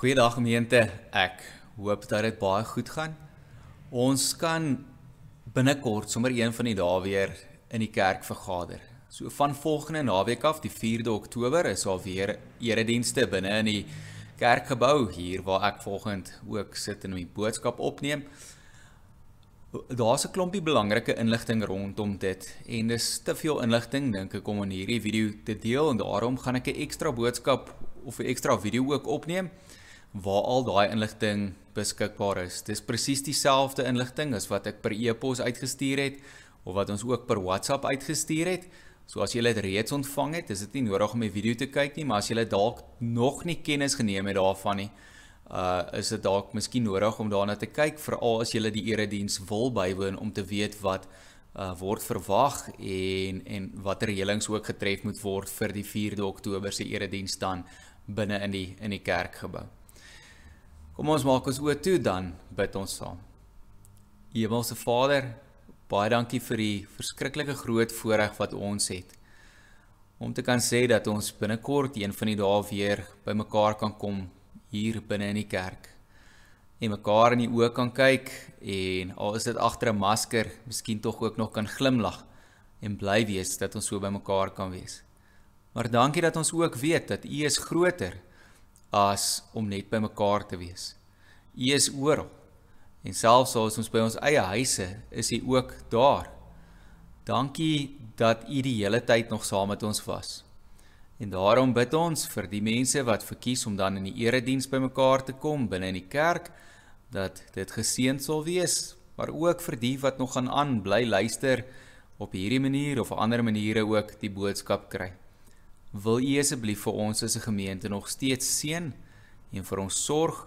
Goeiedag gemeente. Ek hoop dat dit baie goed gaan. Ons kan binnekort sommer een van die dae weer in die kerk vergader. So van volgende naweek af, die 4de Oktober, is daar weer eredienste binne in die kerkgebou hier waar ek volgend ook sit en my boodskap opneem. Daar's 'n klompie belangrike inligting rondom dit en dis te veel inligting dink ek om in hierdie video te deel en daarom gaan ek 'n ekstra boodskap of 'n ekstra video ook opneem waar al daai inligting beskikbaar is. Dis presies dieselfde inligting as wat ek per e-pos uitgestuur het of wat ons ook per WhatsApp uitgestuur het. So as jy dit reeds ontvang het, is dit nie nodig om die video te kyk nie, maar as jy dalk nog nie kennis geneem het daarvan nie, uh is dit dalk miskien nodig om daarna te kyk veral as jy die erediens wil bywoon om te weet wat uh word verwag en en watter reëlings ook getref moet word vir die 4de Oktober se erediens dan binne in die in die kerkgebou. Kom ons maak ons oë toe dan bid ons saam. Hemelse Vader, baie dankie vir die verskriklike groot voorreg wat ons het om te kan sê dat ons binnekort een van die dae weer bymekaar kan kom hier binne in die kerk en mekaar in die oë kan kyk en al is dit agter 'n masker, miskien tog ook nog kan glimlag en bly wees dat ons so bymekaar kan wees. Maar dankie dat ons ook weet dat U is groter as om net by mekaar te wees. U is oral. En selfs as ons by ons eie huise is U ook daar. Dankie dat U die hele tyd nog saam met ons was. En daarom bid ons vir die mense wat verkies om dan in die erediens by mekaar te kom binne in die kerk dat dit geseën sal wees, maar ook vir die wat nog gaan aan bly luister op hierdie manier of ander maniere ook die boodskap kry. Wil U asseblief vir ons as 'n gemeente nog steeds seën en vir ons sorg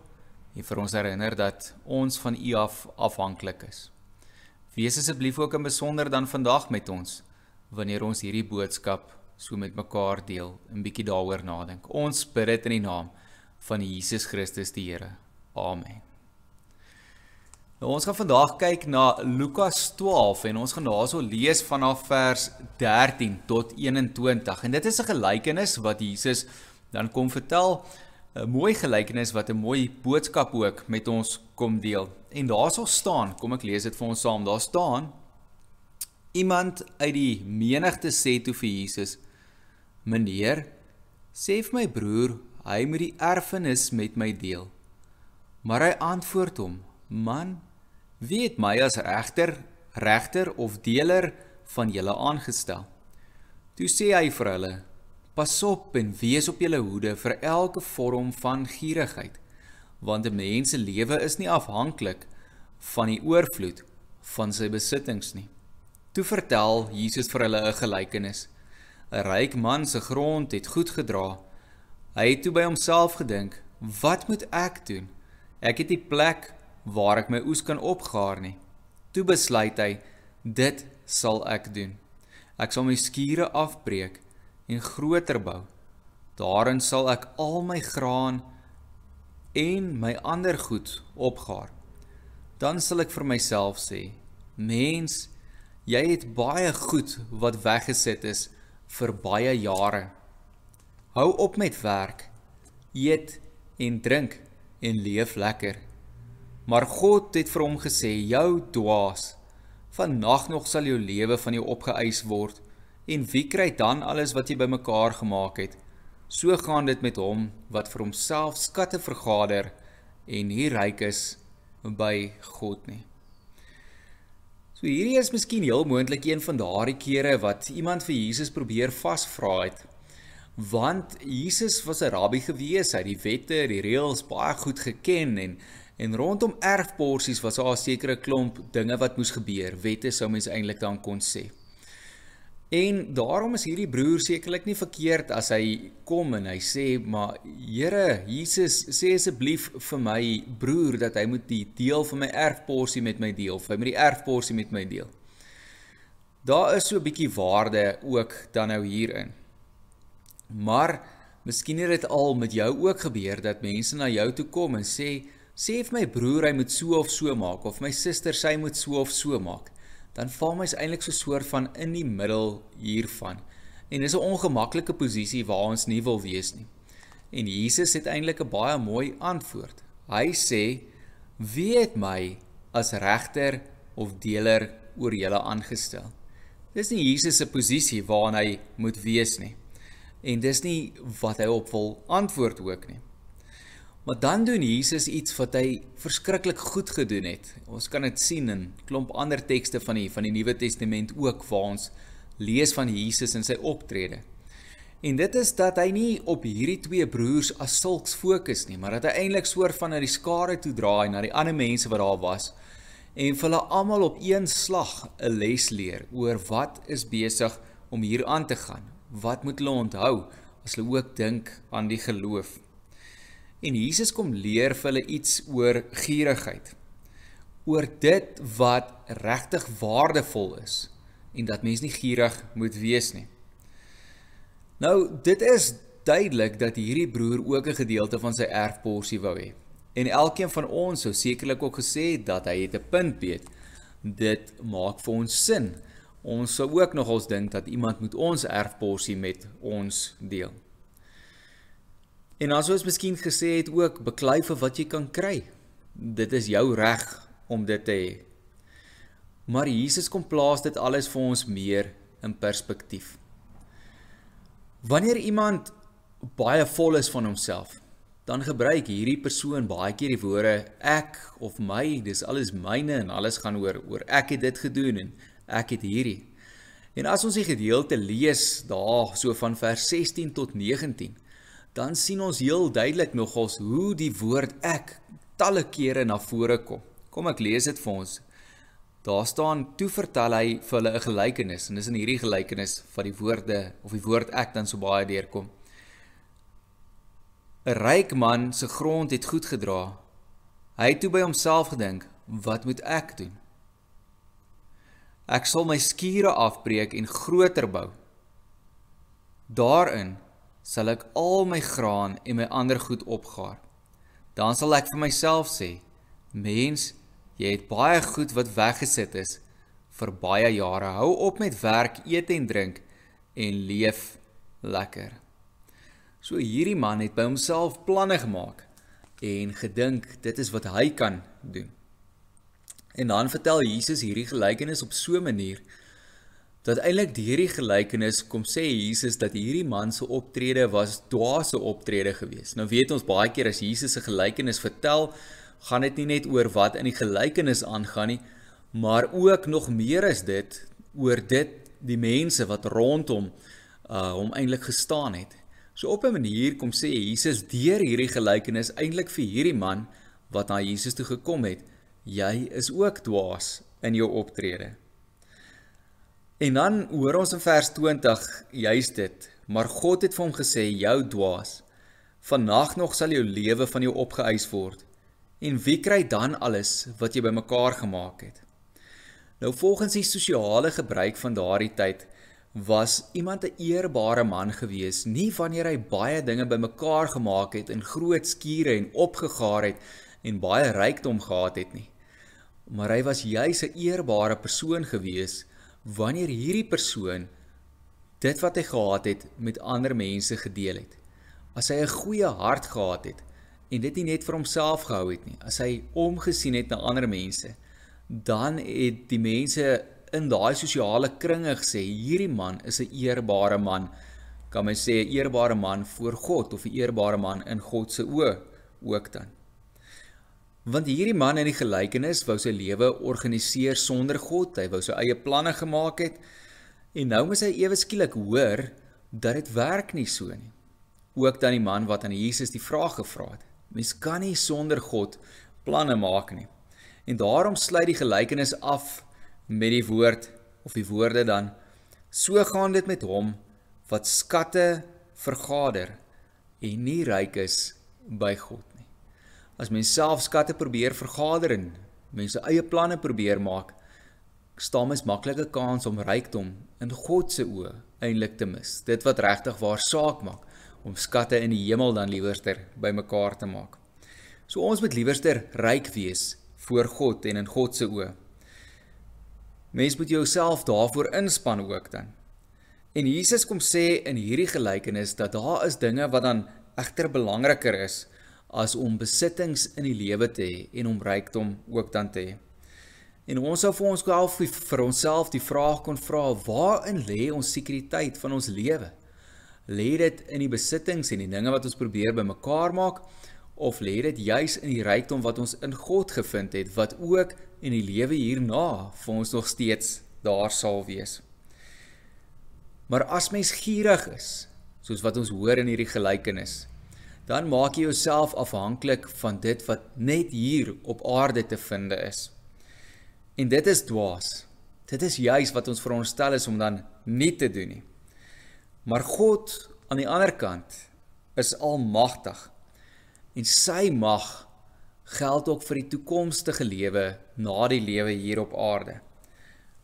en vir ons herinner dat ons van U af afhanklik is. Wees asseblief ook in besonder dan vandag met ons wanneer ons hierdie boodskap so met mekaar deel en bietjie daaroor nadink. Ons bid dit in die naam van Jesus Christus die Here. Amen. Nou ons gaan vandag kyk na Lukas 12 en ons gaan daarso lees vanaf vers 13 tot 21. En dit is 'n gelykenis wat Jesus dan kom vertel, 'n mooi gelykenis wat 'n mooi boodskap ook met ons kom deel. En daarso staan, kom ek lees dit vir ons saam. Daar staan iemand uit die menigte sê toe vir Jesus: "Meneer, sê vir my broer, hy moet die erfenis met my deel." Maar hy antwoord hom: "Man, Wie het my as regter, regter of deler van julle aangestel? Toe sê hy vir hulle: Pas op en wees op julle hoede vir elke vorm van gierigheid, want 'n mens se lewe is nie afhanklik van die oorvloed van sy besittings nie. Toe vertel Jesus vir hulle 'n gelykenis. 'n Ryk man se grond het goed gedra. Hy het toe by homself gedink: "Wat moet ek doen? Ek het die plek waar ek my oes kan opgaar nie. Toe besluit hy, dit sal ek doen. Ek sal my skure afbreek en groter bou. Daarin sal ek al my graan en my ander goed opgaar. Dan sal ek vir myself sê: Mens, jy het baie goed wat weggesit is vir baie jare. Hou op met werk. Eet en drink en leef lekker. Maar God het vir hom gesê: "Jou dwaas, vannag nog sal jou lewe van jou opgeëis word, en wie kry dan alles wat jy bymekaar gemaak het?" So gaan dit met hom wat vir homself skatte vergader en nie ryk is by God nie. So hierdie is miskien heel moontlik een van daardie kere wat iemand vir Jesus probeer vasvra het. Want Jesus was 'n rabbi gewees, hy het die wette, die reëls baie goed geken en En rondom erfporsies was daar 'n sekere klomp dinge wat moes gebeur. Wette sou mens eintlik dan kon sê. En daarom is hierdie broer sekerlik nie verkeerd as hy kom en hy sê, "Maar Here, Jesus, sê asseblief vir my broer dat hy moet die deel van my erfporsie met my deel, of hy moet die erfporsie met my deel." Daar is so 'n bietjie waarde ook dan nou hierin. Maar miskien het dit al met jou ook gebeur dat mense na jou toe kom en sê, sê vir my broer hy moet so of so maak of my suster sy moet so of so maak, dan val my eintlik so 'n soort van in die middel hiervan. En dis 'n ongemaklike posisie waar ons nie wil wees nie. En Jesus het eintlik 'n baie mooi antwoord. Hy sê: "Wie het my as regter of deler oor julle aangestel?" Dis nie Jesus se posisie waarna hy moet wees nie. En dis nie wat hy op wil antwoord ook nie. Maar dan doen Jesus iets wat hy verskriklik goed gedoen het. Ons kan dit sien in klomp ander tekste van die van die Nuwe Testament ook waar ons lees van Jesus en sy optrede. En dit is dat hy nie op hierdie twee broers as sulks fokus nie, maar dat hy eintlik soort van na die skare toe draai na die ander mense wat daar was en vir hulle almal op een slag 'n les leer oor wat is besig om hier aan te gaan. Wat moet hulle onthou as hulle ook dink aan die geloof? En Jesus kom leer vir hulle iets oor gierigheid. Oor dit wat regtig waardevol is en dat mens nie gierig moet wees nie. Nou, dit is duidelik dat hierdie broer ook 'n gedeelte van sy erfporsie wou hê. En elkeen van ons sou sekerlik ook gesê het dat hy het 'n punt beet. Dit maak vir ons sin. Ons sou ook nog ons dink dat iemand moet ons erfporsie met ons deel. En as ons miskien gesê het ook beklei vir wat jy kan kry. Dit is jou reg om dit te hê. Maar Jesus kom plaas dit alles vir ons meer in perspektief. Wanneer iemand baie vol is van homself, dan gebruik hierdie persoon baie keer die woorde ek of my, dis alles myne en alles gaan oor oor ek het dit gedoen en ek het hierdie. En as ons die gedeelte lees daar so van vers 16 tot 19, dan sien ons heel duidelik nogals hoe die woord ek talle kere na vore kom. Kom ek lees dit vir ons. Daar staan toe vertel hy vir hulle 'n gelykenis en dis in hierdie gelykenis van die woorde of die woord ek dan so baie deurkom. 'n Ryk man se grond het goed gedra. Hy het toe by homself gedink, wat moet ek doen? Ek sal my skure afbreek en groter bou. Daarin sal ek al my graan en my ander goed opgaar. Dan sal ek vir myself sê: Mens, jy het baie goed wat weggesit is vir baie jare. Hou op met werk, eet en drink en leef lekker. So hierdie man het by homself planne gemaak en gedink dit is wat hy kan doen. En dan vertel Jesus hierdie gelykenis op so 'n manier dat eintlik hierdie gelykenis kom sê Jesus dat hierdie man se optrede was dwaase optrede gewees. Nou weet ons baie keer as Jesus 'n gelykenis vertel, gaan dit nie net oor wat in die gelykenis aangaan nie, maar ook nog meer is dit oor dit die mense wat rondom uh hom eintlik gestaan het. So op 'n manier kom sê Jesus deur hierdie gelykenis eintlik vir hierdie man wat na Jesus toe gekom het, jy is ook dwaas in jou optrede. En dan hoor ons in vers 20 juis dit, maar God het vir hom gesê: "Jou dwaas, vannag nog sal jou lewe van jou opgeëis word. En wie kry dan alles wat jy bymekaar gemaak het?" Nou volgens die sosiale gebruik van daardie tyd was iemand 'n eerbare man gewees, nie wanneer hy baie dinge bymekaar gemaak het in groot skure en opgegaar het en baie rykdom gehad het nie. Maar hy was juis 'n eerbare persoon gewees wanneer hierdie persoon dit wat hy gehad het met ander mense gedeel het. As hy 'n goeie hart gehad het en dit nie net vir homself gehou het nie, as hy omgesien het na ander mense, dan het die mense in daai sosiale kringe gesê hierdie man is 'n eerbare man. Kan my sê 'n eerbare man voor God of 'n eerbare man in God se oë ook dan. Want hierdie man in die gelykenis wou sy lewe organiseer sonder God. Hy wou sy eie planne gemaak het. En nou moet hy ewe skielik hoor dat dit werk nie so nie. Ook dan die man wat aan Jesus die vraag gevra het. Mens kan nie sonder God planne maak nie. En daarom sluit die gelykenis af met die woord of die woorde dan so gaan dit met hom wat skatte vergader en nie ryk is by God as mens self skatte probeer vergader en mense eie planne probeer maak, staan mens maklike kans om rykdom in God se oë eintlik te mis. Dit wat regtig waar saak maak om skatte in die hemel dan liewerster bymekaar te maak. So ons moet liewerster ryk wees voor God en in God se oë. Mens moet jouself daarvoor inspann ook dan. En Jesus kom sê in hierdie gelykenis dat daar is dinge wat dan egter belangriker is as om besittings in die lewe te hê en om rykdom ook dan te hê. En ons sou vir ons self vir onsself die vraag kon vra: waarin lê ons sekuriteit van ons lewe? Lê dit in die besittings en die dinge wat ons probeer bymekaar maak of lê dit juis in die rykdom wat ons in God gevind het wat ook in die lewe hierna vir ons nog steeds daar sal wees? Maar as mens gierig is, soos wat ons hoor in hierdie gelykenis, dan maak jy jouself afhanklik van dit wat net hier op aarde te vind is. En dit is dwaas. Dit is juis wat ons veronderstel is om dan nie te doen nie. Maar God aan die ander kant is almagtig. En sy mag geld ook vir die toekomstige lewe na die lewe hier op aarde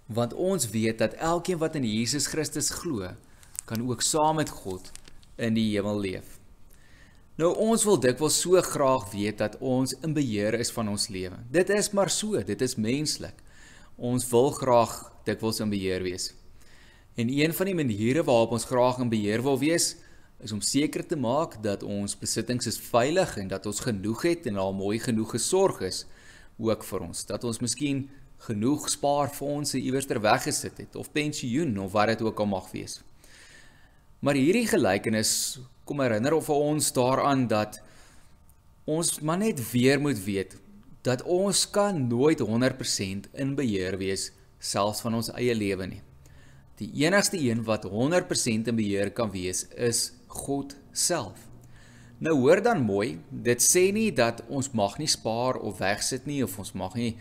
want ons weet dat elkeen wat in Jesus Christus glo, kan ook saam met God in die hemel leef. Nou ons wil dikwels so graag weet dat ons in beheer is van ons lewe. Dit is maar so, dit is menslik. Ons wil graag dikwels in beheer wees. En een van die maniere waarop ons graag in beheer wil wees, is om seker te maak dat ons besittings is veilig en dat ons genoeg het en al mooi genoeg gesorg is ook vir ons. Dat ons miskien genoeg spaarfondse iewers ter weggesit het of pensioen of wat dit ook al mag wees. Maar hierdie gelykenis kom herinner of ons daaraan dat ons maar net weer moet weet dat ons kan nooit 100% in beheer wees selfs van ons eie lewe nie. Die enigste een wat 100% in beheer kan wees is God self. Nou hoor dan mooi, dit sê nie dat ons mag nie spaar of wegsit nie of ons mag nie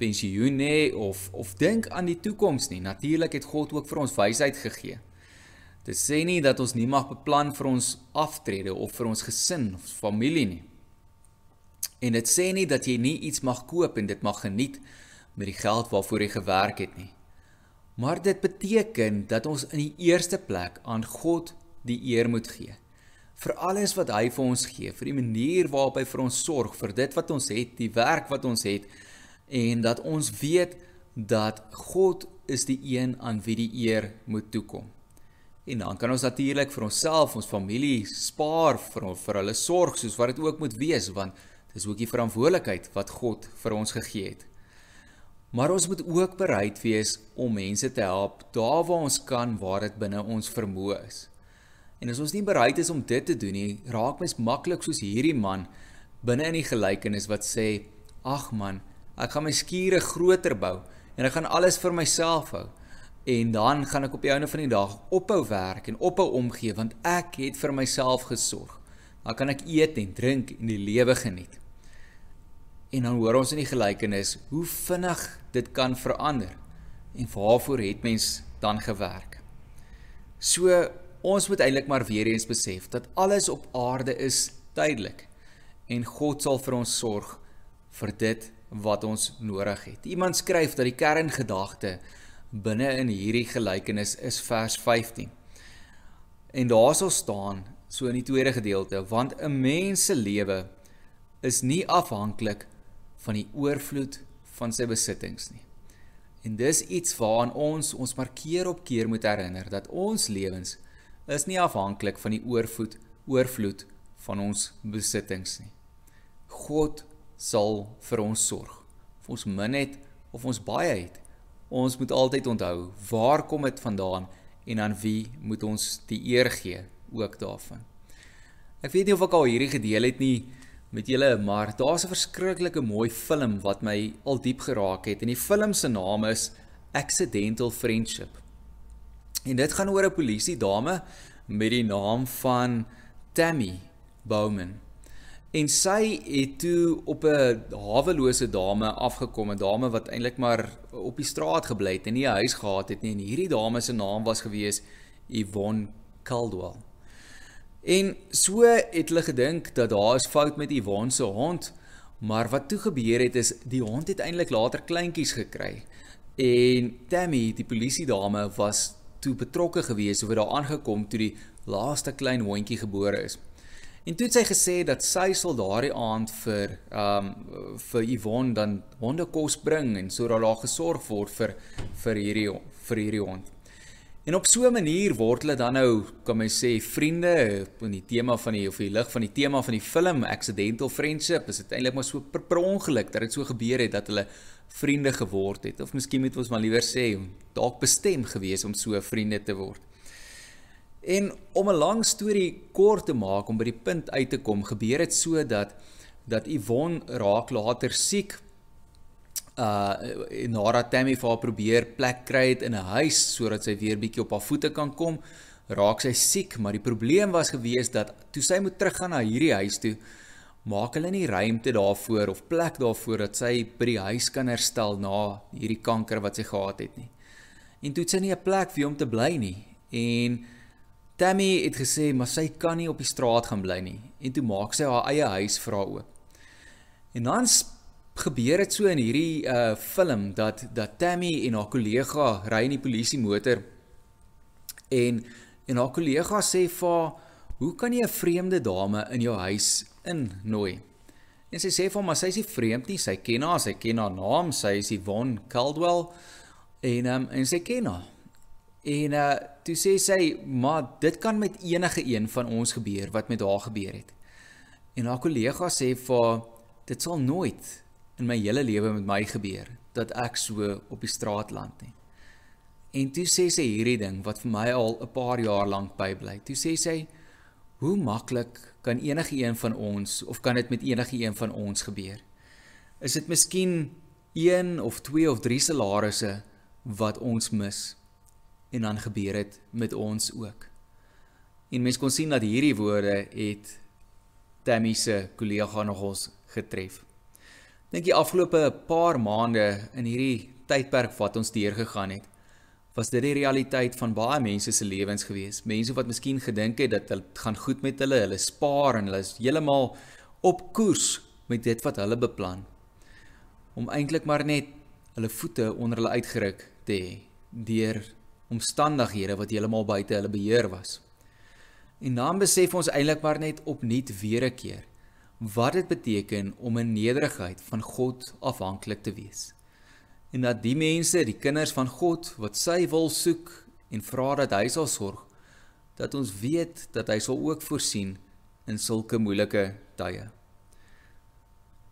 pensioen hê of of dink aan die toekoms nie. Natuurlik het God ook vir ons wysheid gegee. Dit sê nie dat ons nie mag beplan vir ons aftrede of vir ons gesin of familie nie. En dit sê nie dat jy nie iets mag koop en dit mag geniet met die geld waarvoor jy gewerk het nie. Maar dit beteken dat ons in die eerste plek aan God die eer moet gee vir alles wat hy vir ons gee, vir die manier waarop hy vir ons sorg, vir dit wat ons het, die werk wat ons het, en dat ons weet dat God is die een aan wie die eer moet toekom. En dan kan ons natuurlik vir onsself, ons familie spaar vir vir hulle sorg soos wat dit ook moet wees want dis ook die verantwoordelikheid wat God vir ons gegee het. Maar ons moet ook bereid wees om mense te help daar waar ons kan waar dit binne ons vermoë is. En as ons nie bereid is om dit te doen nie, raak mens maklik soos hierdie man binne in die gelykenis wat sê: "Ag man, Ek gaan my skure groter bou en ek gaan alles vir myself hou. En dan gaan ek op die einde van die dag ophou werk en ophou omgee want ek het vir myself gesorg. Dan kan ek eet en drink en die lewe geniet. En dan hoor ons in die gelykenis hoe vinnig dit kan verander en waarvoor het mens dan gewerk. So ons moet eintlik maar weer eens besef dat alles op aarde is tydelik en God sal vir ons sorg vir dit wat ons nodig het. Iemand skryf dat die kerngedagte binne in hierdie gelykenis is vers 15. En daar sal staan so in die tweede gedeelte, want 'n mens se lewe is nie afhanklik van die oorvloed van sy besittings nie. En dis iets waaraan ons ons maar keer op keer moet herinner dat ons lewens is nie afhanklik van die oorvloed oorvloed van ons besittings nie. God sal vir ons sorg. Of ons min het of ons baie het, ons moet altyd onthou waar kom dit vandaan en aan wie moet ons die eer gee ook daarvan. Ek weet nie of ek al hierdie gedeel het nie met julle, maar daar's 'n verskriklike mooi film wat my al diep geraak het en die film se naam is Accidental Friendship. En dit gaan oor 'n polisie dame met die naam van Tammy Bowman. En sy het toe op 'n hawelose dame afgekom, 'n dame wat eintlik maar op die straat gebly het en nie 'n huis gehad het nie. En hierdie dame se naam was gewees Yvonne Caldwell. En so het hulle gedink dat daar is fout met Yvonne se hond, maar wat toe gebeur het is die hond het eintlik later kleintjies gekry. En Tammy, die polisie dame, was toe betrokke gewees oor daar aangekom toe die laaste klein hondjie gebore is. En toe het sy gesê dat sy sal daardie aand vir ehm um, vir Yvonne dan honde kos bring en sodat daar gesorg word vir vir hierdie vir hierdie hond. En op so 'n manier word hulle dan nou, kan mens sê, vriende in die tema van die of die lig van die tema van die film Accidental Friendship. Is dit eintlik maar so per, per ongeluk dat dit so gebeur het dat hulle vriende geword het of miskien moet ons maar liewer sê dalk bestem gewees om so vriende te word. En om 'n lang storie kort te maak om by die punt uit te kom, gebeur dit so dat dat Yvonne raak later siek uh nadat Tammy vir haar probeer plek kry het in 'n huis sodat sy weer bietjie op haar voete kan kom, raak sy siek, maar die probleem was gewees dat toe sy moet teruggaan na hierdie huis toe, maak hulle nie ruimte daarvoor of plek daarvoor dat sy by die huis kan herstel na hierdie kanker wat sy gehad het nie. En toe het sy nie 'n plek vir hom te bly nie. En Tammy het gesê maar sy kan nie op die straat gaan bly nie. En toe maak sy haar eie huis vir haar oop. En dan gebeur dit so in hierdie uh film dat dat Tammy en haar kollega ry in die polisie motor en en haar kollega sê vir haar hoe kan jy 'n vreemde dame in jou huis innooi en sy sê vir hom maar sy is nie vreemd nie sy ken haar sy ken haar naam sy is Yvonne Caldwell en um, en sy ken haar en uh toe sê sy maar dit kan met enige een van ons gebeur wat met haar gebeur het en haar kollega sê vir dit sal nooit in my hele lewe met my gebeur dat ek so op die straat land nie. En toe sê sy hierdie ding wat vir my al 'n paar jaar lank bybly. Toe sê sy hoe maklik kan enige een van ons of kan dit met enige een van ons gebeur? Is dit miskien 1 of 2 of 3 salarisse wat ons mis en dan gebeur dit met ons ook. En mens kon sien dat hierdie woorde het Tammy se kollega nog ons getref dink die afgelope paar maande in hierdie tydperk wat ons deurgegaan het, was dit die realiteit van baie mense se lewens gewees. Mense wat miskien gedink het dat dit gaan goed met hulle, hulle spaar en hulle is heeltemal op koers met dit wat hulle beplan. Om eintlik maar net hulle voete onder hulle uitgeruk te hê deur omstandighede wat heeltemal buite hulle beheer was. En dan besef ons eintlik maar net opnuut weer 'n keer wat dit beteken om in nederigheid van God afhanklik te wees. En dat die mense, die kinders van God wat sy wil soek en vra dat hy sal sorg, dat ons weet dat hy sal ook voorsien in sulke moeilike tye.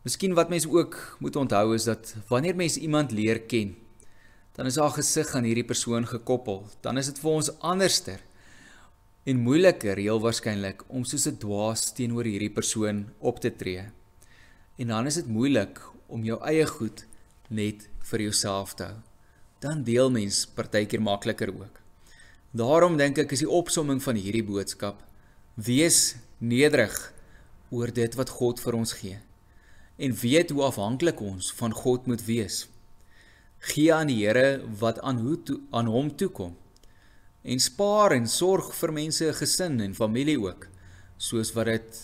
Miskien wat mense ook moet onthou is dat wanneer mense iemand leer ken, dan is haar gesig aan hierdie persoon gekoppel. Dan is dit vir ons anderster en moeiliker heel waarskynlik om soos 'n dwaas teenoor hierdie persoon op te tree. En dan is dit moeilik om jou eie goed net vir jouself te hou. Dan deel mens partykeer makliker ook. Daarom dink ek is die opsomming van hierdie boodskap: wees nederig oor dit wat God vir ons gee en weet hoe afhanklik ons van God moet wees. Gee aan die Here wat aan hoe toe, aan hom toe kom en spaar en sorg vir mense, gesin en familie ook, soos wat dit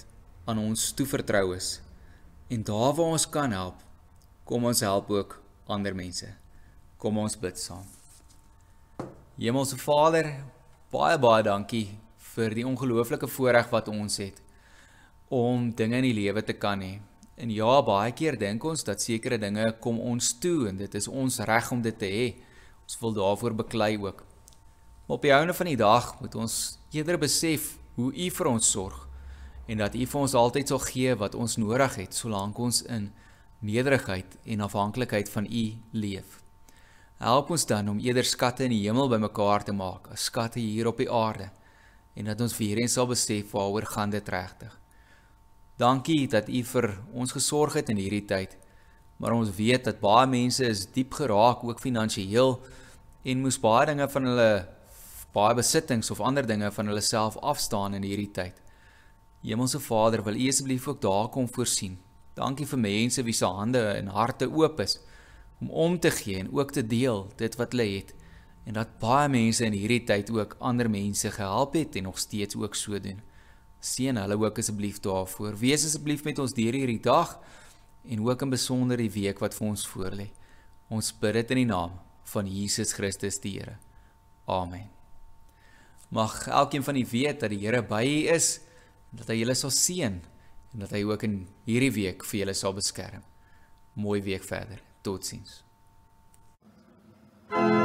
aan ons toevertrou is. En daar waar ons kan help, kom ons help ook ander mense. Kom ons bid saam. Hemelse Vader, baie baie dankie vir die ongelooflike voorreg wat ons het om dinge in die lewe te kan hê. En ja, baie keer dink ons dat sekere dinge kom ons toe en dit is ons reg om dit te hê. Ons wil daarvoor beklei ook. Maar op die einde van die dag moet ons eerder besef hoe U vir ons sorg en dat U vir ons altyd sal gee wat ons nodig het solank ons in nederigheid en afhanklikheid van U leef. Help ons dan om eerder skatte in die hemel bymekaar te maak as skatte hier op die aarde en dat ons weer eens sal besef waaroor gaan dit regtig. Dankie dat U vir ons gesorg het in hierdie tyd. Maar ons weet dat baie mense is diep geraak ook finansiëel en moes baie dinge van hulle baie besittings of ander dinge van hulle self afstaan in hierdie tyd. Hemelse Vader, wil U asseblief ook daar kom voorsien. Dankie vir mense wie se hande en harte oop is om om te gee en ook te deel dit wat hulle het en dat baie mense in hierdie tyd ook ander mense gehelp het en nog steeds ook so doen. Seën hulle ook asseblief daarvoor. Wees asseblief met ons deur hierdie dag en ook in besonder die week wat vir ons voorlê. Ons bid dit in die naam van Jesus Christus die Here. Amen. Mag elkeen van u weet dat die Here by u is dat hy julle sal seën en dat hy ook in hierdie week vir julle sal beskerm. Mooi week verder. Totsiens. thank you